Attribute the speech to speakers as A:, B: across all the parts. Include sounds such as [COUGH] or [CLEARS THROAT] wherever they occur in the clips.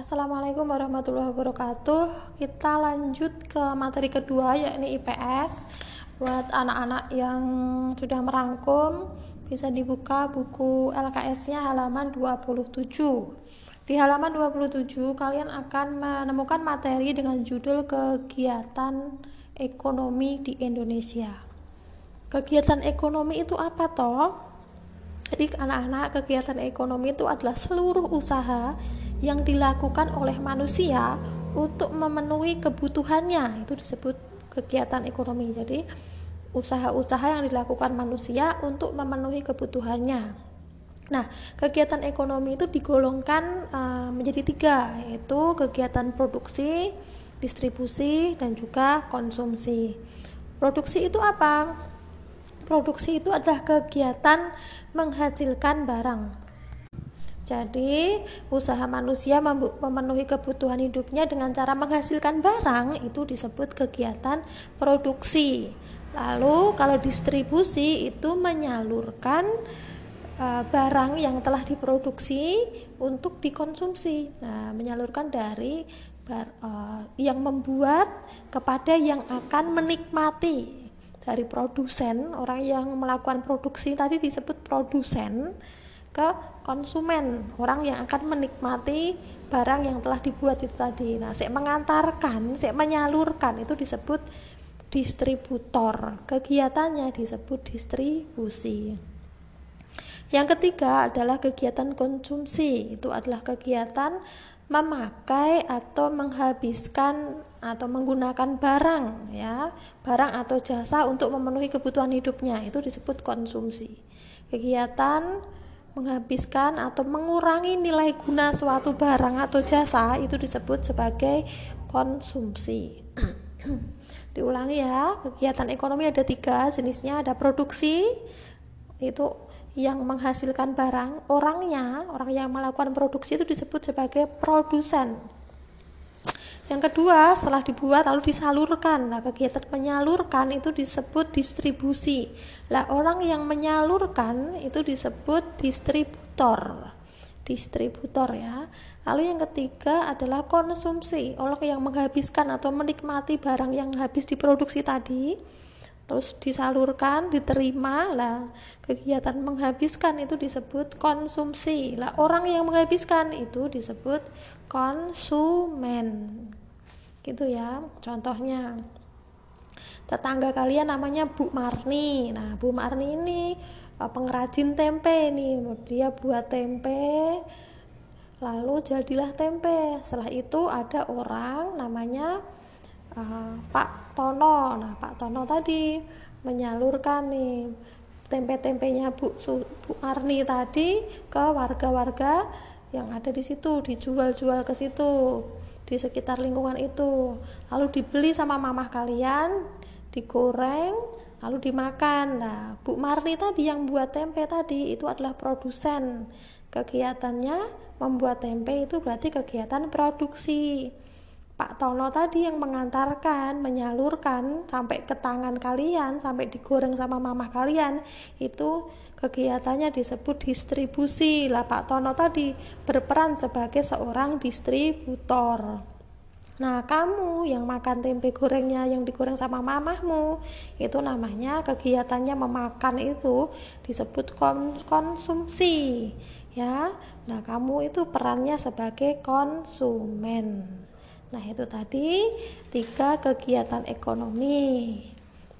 A: Assalamualaikum warahmatullahi wabarakatuh. Kita lanjut ke materi kedua yakni IPS. Buat anak-anak yang sudah merangkum bisa dibuka buku LKS-nya halaman 27. Di halaman 27 kalian akan menemukan materi dengan judul kegiatan ekonomi di Indonesia. Kegiatan ekonomi itu apa toh? Jadi anak-anak kegiatan ekonomi itu adalah seluruh usaha yang dilakukan oleh manusia untuk memenuhi kebutuhannya. Itu disebut kegiatan ekonomi. Jadi usaha-usaha yang dilakukan manusia untuk memenuhi kebutuhannya. Nah, kegiatan ekonomi itu digolongkan uh, menjadi tiga, yaitu kegiatan produksi, distribusi, dan juga konsumsi. Produksi itu apa? Produksi itu adalah kegiatan menghasilkan barang. Jadi, usaha manusia memenuhi kebutuhan hidupnya dengan cara menghasilkan barang itu disebut kegiatan produksi. Lalu, kalau distribusi itu menyalurkan uh, barang yang telah diproduksi untuk dikonsumsi. Nah, menyalurkan dari bar, uh, yang membuat kepada yang akan menikmati dari produsen orang yang melakukan produksi tadi disebut produsen ke konsumen orang yang akan menikmati barang yang telah dibuat itu tadi. Nah saya mengantarkan saya menyalurkan itu disebut distributor. Kegiatannya disebut distribusi. Yang ketiga adalah kegiatan konsumsi. Itu adalah kegiatan memakai atau menghabiskan atau menggunakan barang ya. Barang atau jasa untuk memenuhi kebutuhan hidupnya. Itu disebut konsumsi. Kegiatan menghabiskan atau mengurangi nilai guna suatu barang atau jasa itu disebut sebagai konsumsi [CLEARS THROAT] diulangi ya kegiatan ekonomi ada tiga jenisnya ada produksi itu yang menghasilkan barang, orangnya, orang yang melakukan produksi itu disebut sebagai produsen. Yang kedua, setelah dibuat lalu disalurkan. Nah, kegiatan menyalurkan itu disebut distribusi. Lah, orang yang menyalurkan itu disebut distributor. Distributor ya. Lalu yang ketiga adalah konsumsi. Orang yang menghabiskan atau menikmati barang yang habis diproduksi tadi terus disalurkan diterima lah kegiatan menghabiskan itu disebut konsumsi lah orang yang menghabiskan itu disebut konsumen gitu ya contohnya. Tetangga kalian namanya Bu Marni. Nah Bu Marni ini eh, pengrajin tempe nih. Dia buat tempe lalu jadilah tempe. Setelah itu ada orang namanya uh, Pak Tono. Nah Pak Tono tadi menyalurkan nih tempe-tempenya Bu, Bu Arni tadi ke warga-warga yang ada di situ dijual-jual ke situ di sekitar lingkungan itu. Lalu dibeli sama mamah kalian digoreng lalu dimakan. Nah Bu Marni tadi yang buat tempe tadi itu adalah produsen. Kegiatannya membuat tempe itu berarti kegiatan produksi. Pak Tono tadi yang mengantarkan, menyalurkan sampai ke tangan kalian, sampai digoreng sama mamah kalian, itu kegiatannya disebut distribusi. Lah Pak Tono tadi berperan sebagai seorang distributor. Nah, kamu yang makan tempe gorengnya yang digoreng sama mamahmu, itu namanya kegiatannya memakan itu disebut konsumsi. Ya. Nah, kamu itu perannya sebagai konsumen. Nah, itu tadi tiga kegiatan ekonomi: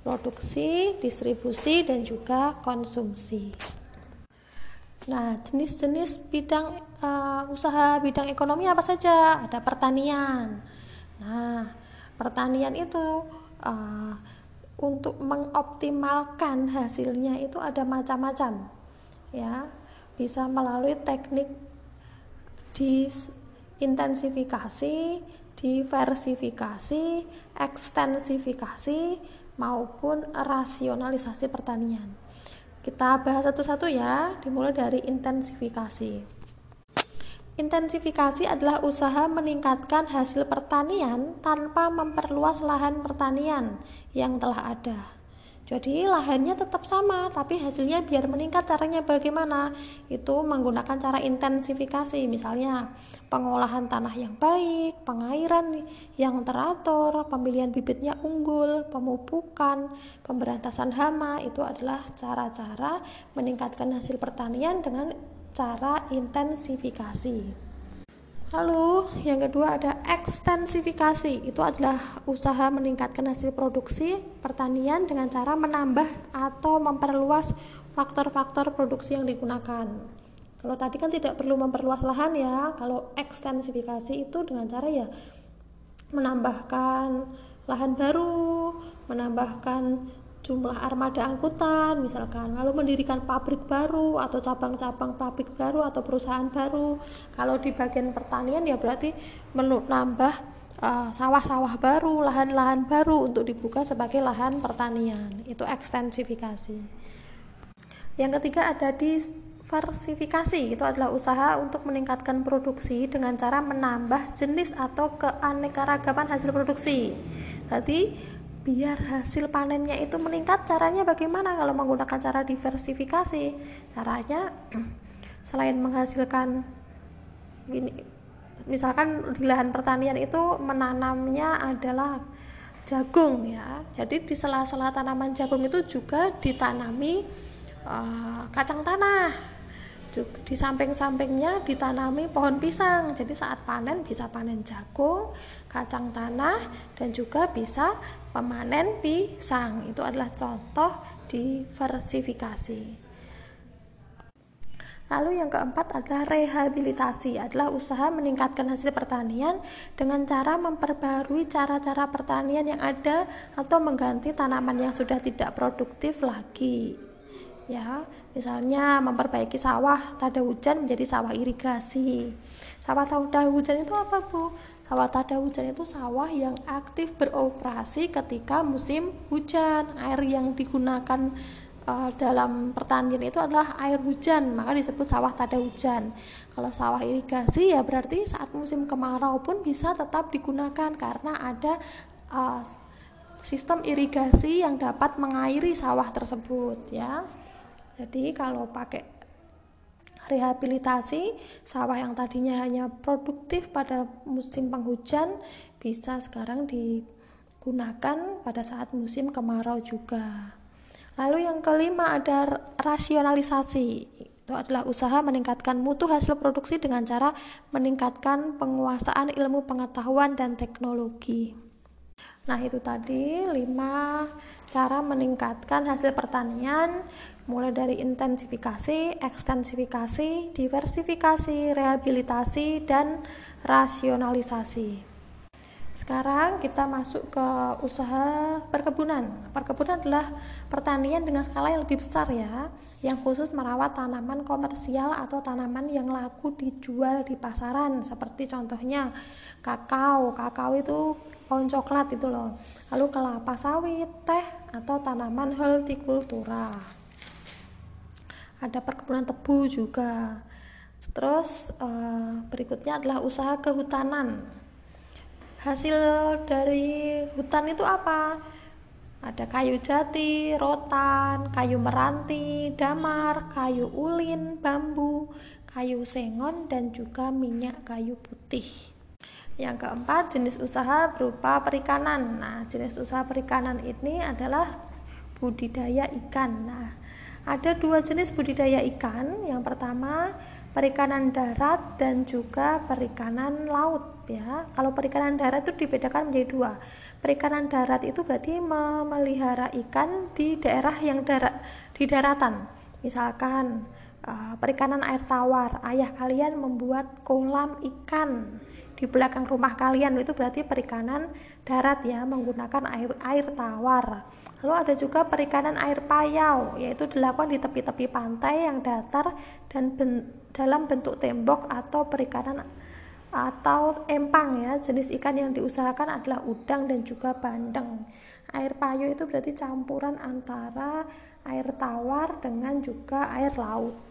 A: produksi, distribusi, dan juga konsumsi. Nah, jenis-jenis bidang uh, usaha bidang ekonomi apa saja? Ada pertanian. Nah, pertanian itu uh, untuk mengoptimalkan hasilnya itu ada macam-macam, ya. Bisa melalui teknik disintensifikasi, diversifikasi, ekstensifikasi maupun rasionalisasi pertanian. Kita bahas satu-satu ya, dimulai dari intensifikasi. Intensifikasi adalah usaha meningkatkan hasil pertanian tanpa memperluas lahan pertanian yang telah ada. Jadi lahannya tetap sama tapi hasilnya biar meningkat caranya bagaimana. Itu menggunakan cara intensifikasi misalnya pengolahan tanah yang baik pengairan yang teratur pemilihan bibitnya unggul pemupukan pemberantasan hama. Itu adalah cara-cara meningkatkan hasil pertanian dengan cara intensifikasi Lalu yang kedua ada ekstensifikasi. Itu adalah usaha meningkatkan hasil produksi pertanian dengan cara menambah atau memperluas faktor-faktor produksi yang digunakan. Kalau tadi kan tidak perlu memperluas lahan ya. Kalau ekstensifikasi itu dengan cara ya menambahkan lahan baru, menambahkan jumlah armada angkutan misalkan. Lalu mendirikan pabrik baru atau cabang-cabang pabrik baru atau perusahaan baru. Kalau di bagian pertanian ya berarti menambah uh, sawah-sawah baru lahan-lahan baru untuk dibuka sebagai lahan pertanian. Itu ekstensifikasi. Yang ketiga ada diversifikasi. Itu adalah usaha untuk meningkatkan produksi dengan cara menambah jenis atau keanekaragaman hasil produksi. Tadi biar hasil panennya itu meningkat caranya bagaimana kalau menggunakan cara diversifikasi? Caranya [CLEARS THROAT] selain menghasilkan gini misalkan di lahan pertanian itu menanamnya adalah jagung ya. Jadi di sela-sela tanaman jagung itu juga ditanami uh, kacang tanah. Di samping-sampingnya ditanami pohon pisang. Jadi saat panen bisa panen jagung kacang tanah dan juga bisa memanen pisang. Itu adalah contoh diversifikasi. Lalu yang keempat adalah rehabilitasi, adalah usaha meningkatkan hasil pertanian dengan cara memperbarui cara-cara pertanian yang ada atau mengganti tanaman yang sudah tidak produktif lagi. Ya misalnya memperbaiki sawah tada hujan menjadi sawah irigasi. Sawah tada hujan itu apa bu sawah tada hujan itu sawah yang aktif beroperasi ketika musim hujan. Air yang digunakan uh, dalam pertanian itu adalah air hujan maka disebut sawah tada hujan kalau sawah irigasi ya berarti saat musim kemarau pun bisa tetap digunakan karena ada uh, sistem irigasi yang dapat mengairi sawah tersebut ya. Jadi kalau pakai rehabilitasi sawah yang tadinya hanya produktif pada musim penghujan bisa sekarang digunakan pada saat musim kemarau juga. Lalu yang kelima ada rasionalisasi. Itu adalah usaha meningkatkan mutu hasil produksi dengan cara meningkatkan penguasaan ilmu pengetahuan dan teknologi. Nah, itu tadi 5 cara meningkatkan hasil pertanian mulai dari intensifikasi, ekstensifikasi, diversifikasi, rehabilitasi, dan rasionalisasi. Sekarang kita masuk ke usaha perkebunan. Perkebunan adalah pertanian dengan skala yang lebih besar ya, yang khusus merawat tanaman komersial atau tanaman yang laku dijual di pasaran seperti contohnya kakao. Kakao itu pohon coklat itu loh. Lalu kelapa sawit, teh atau tanaman hortikultura. Ada perkebunan tebu juga. Terus uh, berikutnya adalah usaha kehutanan hasil dari hutan itu apa ada kayu jati, rotan, kayu meranti, damar, kayu ulin, bambu, kayu sengon, dan juga minyak kayu putih. Yang keempat, jenis usaha berupa perikanan. Nah, jenis usaha perikanan ini adalah budidaya ikan. Nah, ada dua jenis budidaya ikan. Yang pertama, perikanan darat dan juga perikanan laut ya. Kalau perikanan darat itu dibedakan menjadi dua. Perikanan darat itu berarti memelihara ikan di daerah yang darat di daratan. Misalkan uh, perikanan air tawar, ayah kalian membuat kolam ikan di belakang rumah kalian itu berarti perikanan darat ya menggunakan air air tawar. Lalu ada juga perikanan air payau yaitu dilakukan di tepi-tepi pantai yang datar dan ben, dalam bentuk tembok atau perikanan atau empang ya. Jenis ikan yang diusahakan adalah udang dan juga bandeng. Air payau itu berarti campuran antara air tawar dengan juga air laut.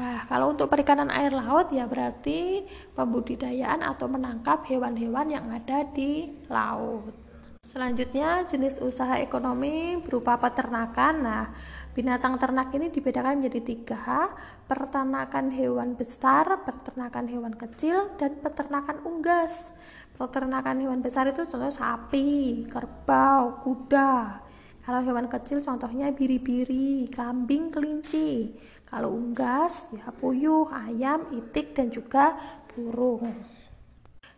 A: Nah, kalau untuk perikanan air laut ya berarti pembudidayaan atau menangkap hewan-hewan yang ada di laut. Selanjutnya jenis usaha ekonomi berupa peternakan. Nah, binatang ternak ini dibedakan menjadi tiga: peternakan hewan besar, peternakan hewan kecil, dan peternakan unggas. Peternakan hewan besar itu contoh sapi, kerbau, kuda. Kalau hewan kecil contohnya biri-biri, kambing, kelinci. Kalau unggas ya puyuh, ayam, itik dan juga burung.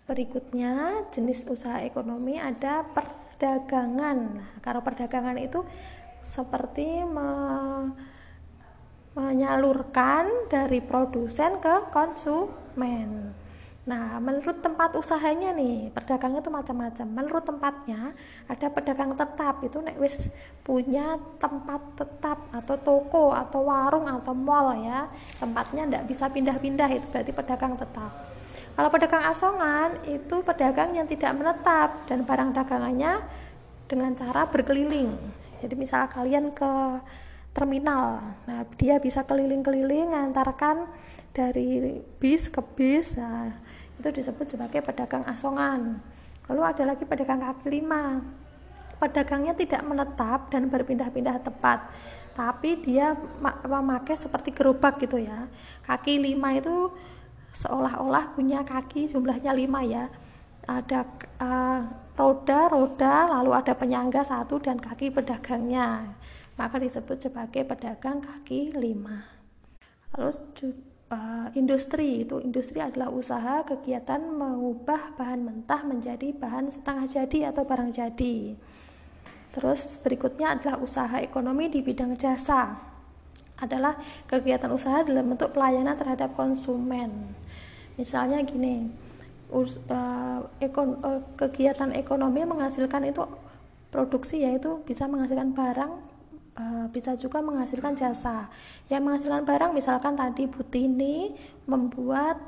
A: Berikutnya jenis usaha ekonomi ada per perdagangan. Nah, kalau perdagangan itu seperti me menyalurkan dari produsen ke konsumen. Nah, menurut tempat usahanya nih, pedagang itu macam-macam. Menurut tempatnya, ada pedagang tetap itu nek wis punya tempat tetap atau toko atau warung atau mall ya. Tempatnya ndak bisa pindah-pindah itu berarti pedagang tetap. Kalau pedagang asongan itu pedagang yang tidak menetap dan barang dagangannya dengan cara berkeliling. Jadi misal kalian ke terminal, nah dia bisa keliling-keliling mengantarkan dari bis ke bis, nah itu disebut sebagai pedagang asongan. Lalu ada lagi pedagang kaki lima. Pedagangnya tidak menetap dan berpindah-pindah tempat, tapi dia memakai seperti gerobak gitu ya. Kaki lima itu seolah-olah punya kaki jumlahnya lima ya ada uh, roda roda lalu ada penyangga satu dan kaki pedagangnya maka disebut sebagai pedagang kaki lima lalu uh, industri. Itu industri adalah usaha kegiatan mengubah bahan mentah menjadi bahan setengah jadi atau barang jadi. Terus berikutnya adalah usaha ekonomi di bidang jasa. Adalah kegiatan usaha dalam bentuk pelayanan terhadap konsumen. Misalnya gini, uh, ekon, uh, kegiatan ekonomi menghasilkan itu produksi yaitu bisa menghasilkan barang, uh, bisa juga menghasilkan jasa. Yang menghasilkan barang misalkan tadi Butini membuat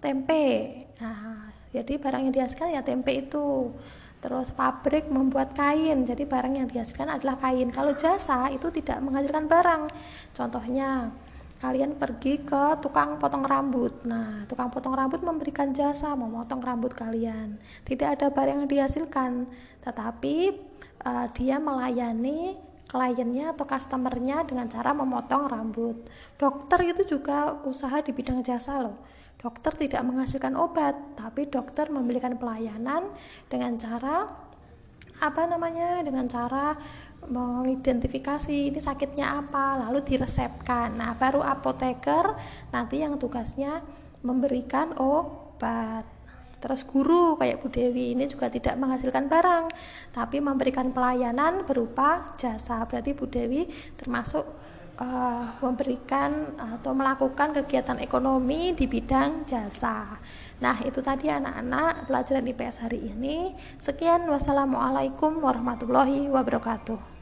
A: tempe. Nah, jadi barang yang dihasilkan ya tempe itu. Terus pabrik membuat kain. Jadi barang yang dihasilkan adalah kain. Kalau jasa itu tidak menghasilkan barang. Contohnya kalian pergi ke tukang potong rambut. Nah tukang potong rambut memberikan jasa memotong rambut kalian. Tidak ada barang yang dihasilkan. Tetapi uh, dia melayani kliennya atau customernya dengan cara memotong rambut dokter itu juga usaha di bidang jasa loh Dokter tidak menghasilkan obat, tapi dokter memberikan pelayanan dengan cara apa namanya? Dengan cara mengidentifikasi ini sakitnya apa, lalu diresepkan. Nah, baru apoteker nanti yang tugasnya memberikan obat. Terus guru kayak Bu Dewi ini juga tidak menghasilkan barang, tapi memberikan pelayanan berupa jasa. Berarti Bu Dewi termasuk uh, memberikan atau melakukan kegiatan ekonomi di bidang jasa. Nah, itu tadi anak-anak pelajaran IPS hari ini. Sekian, wassalamualaikum warahmatullahi wabarakatuh.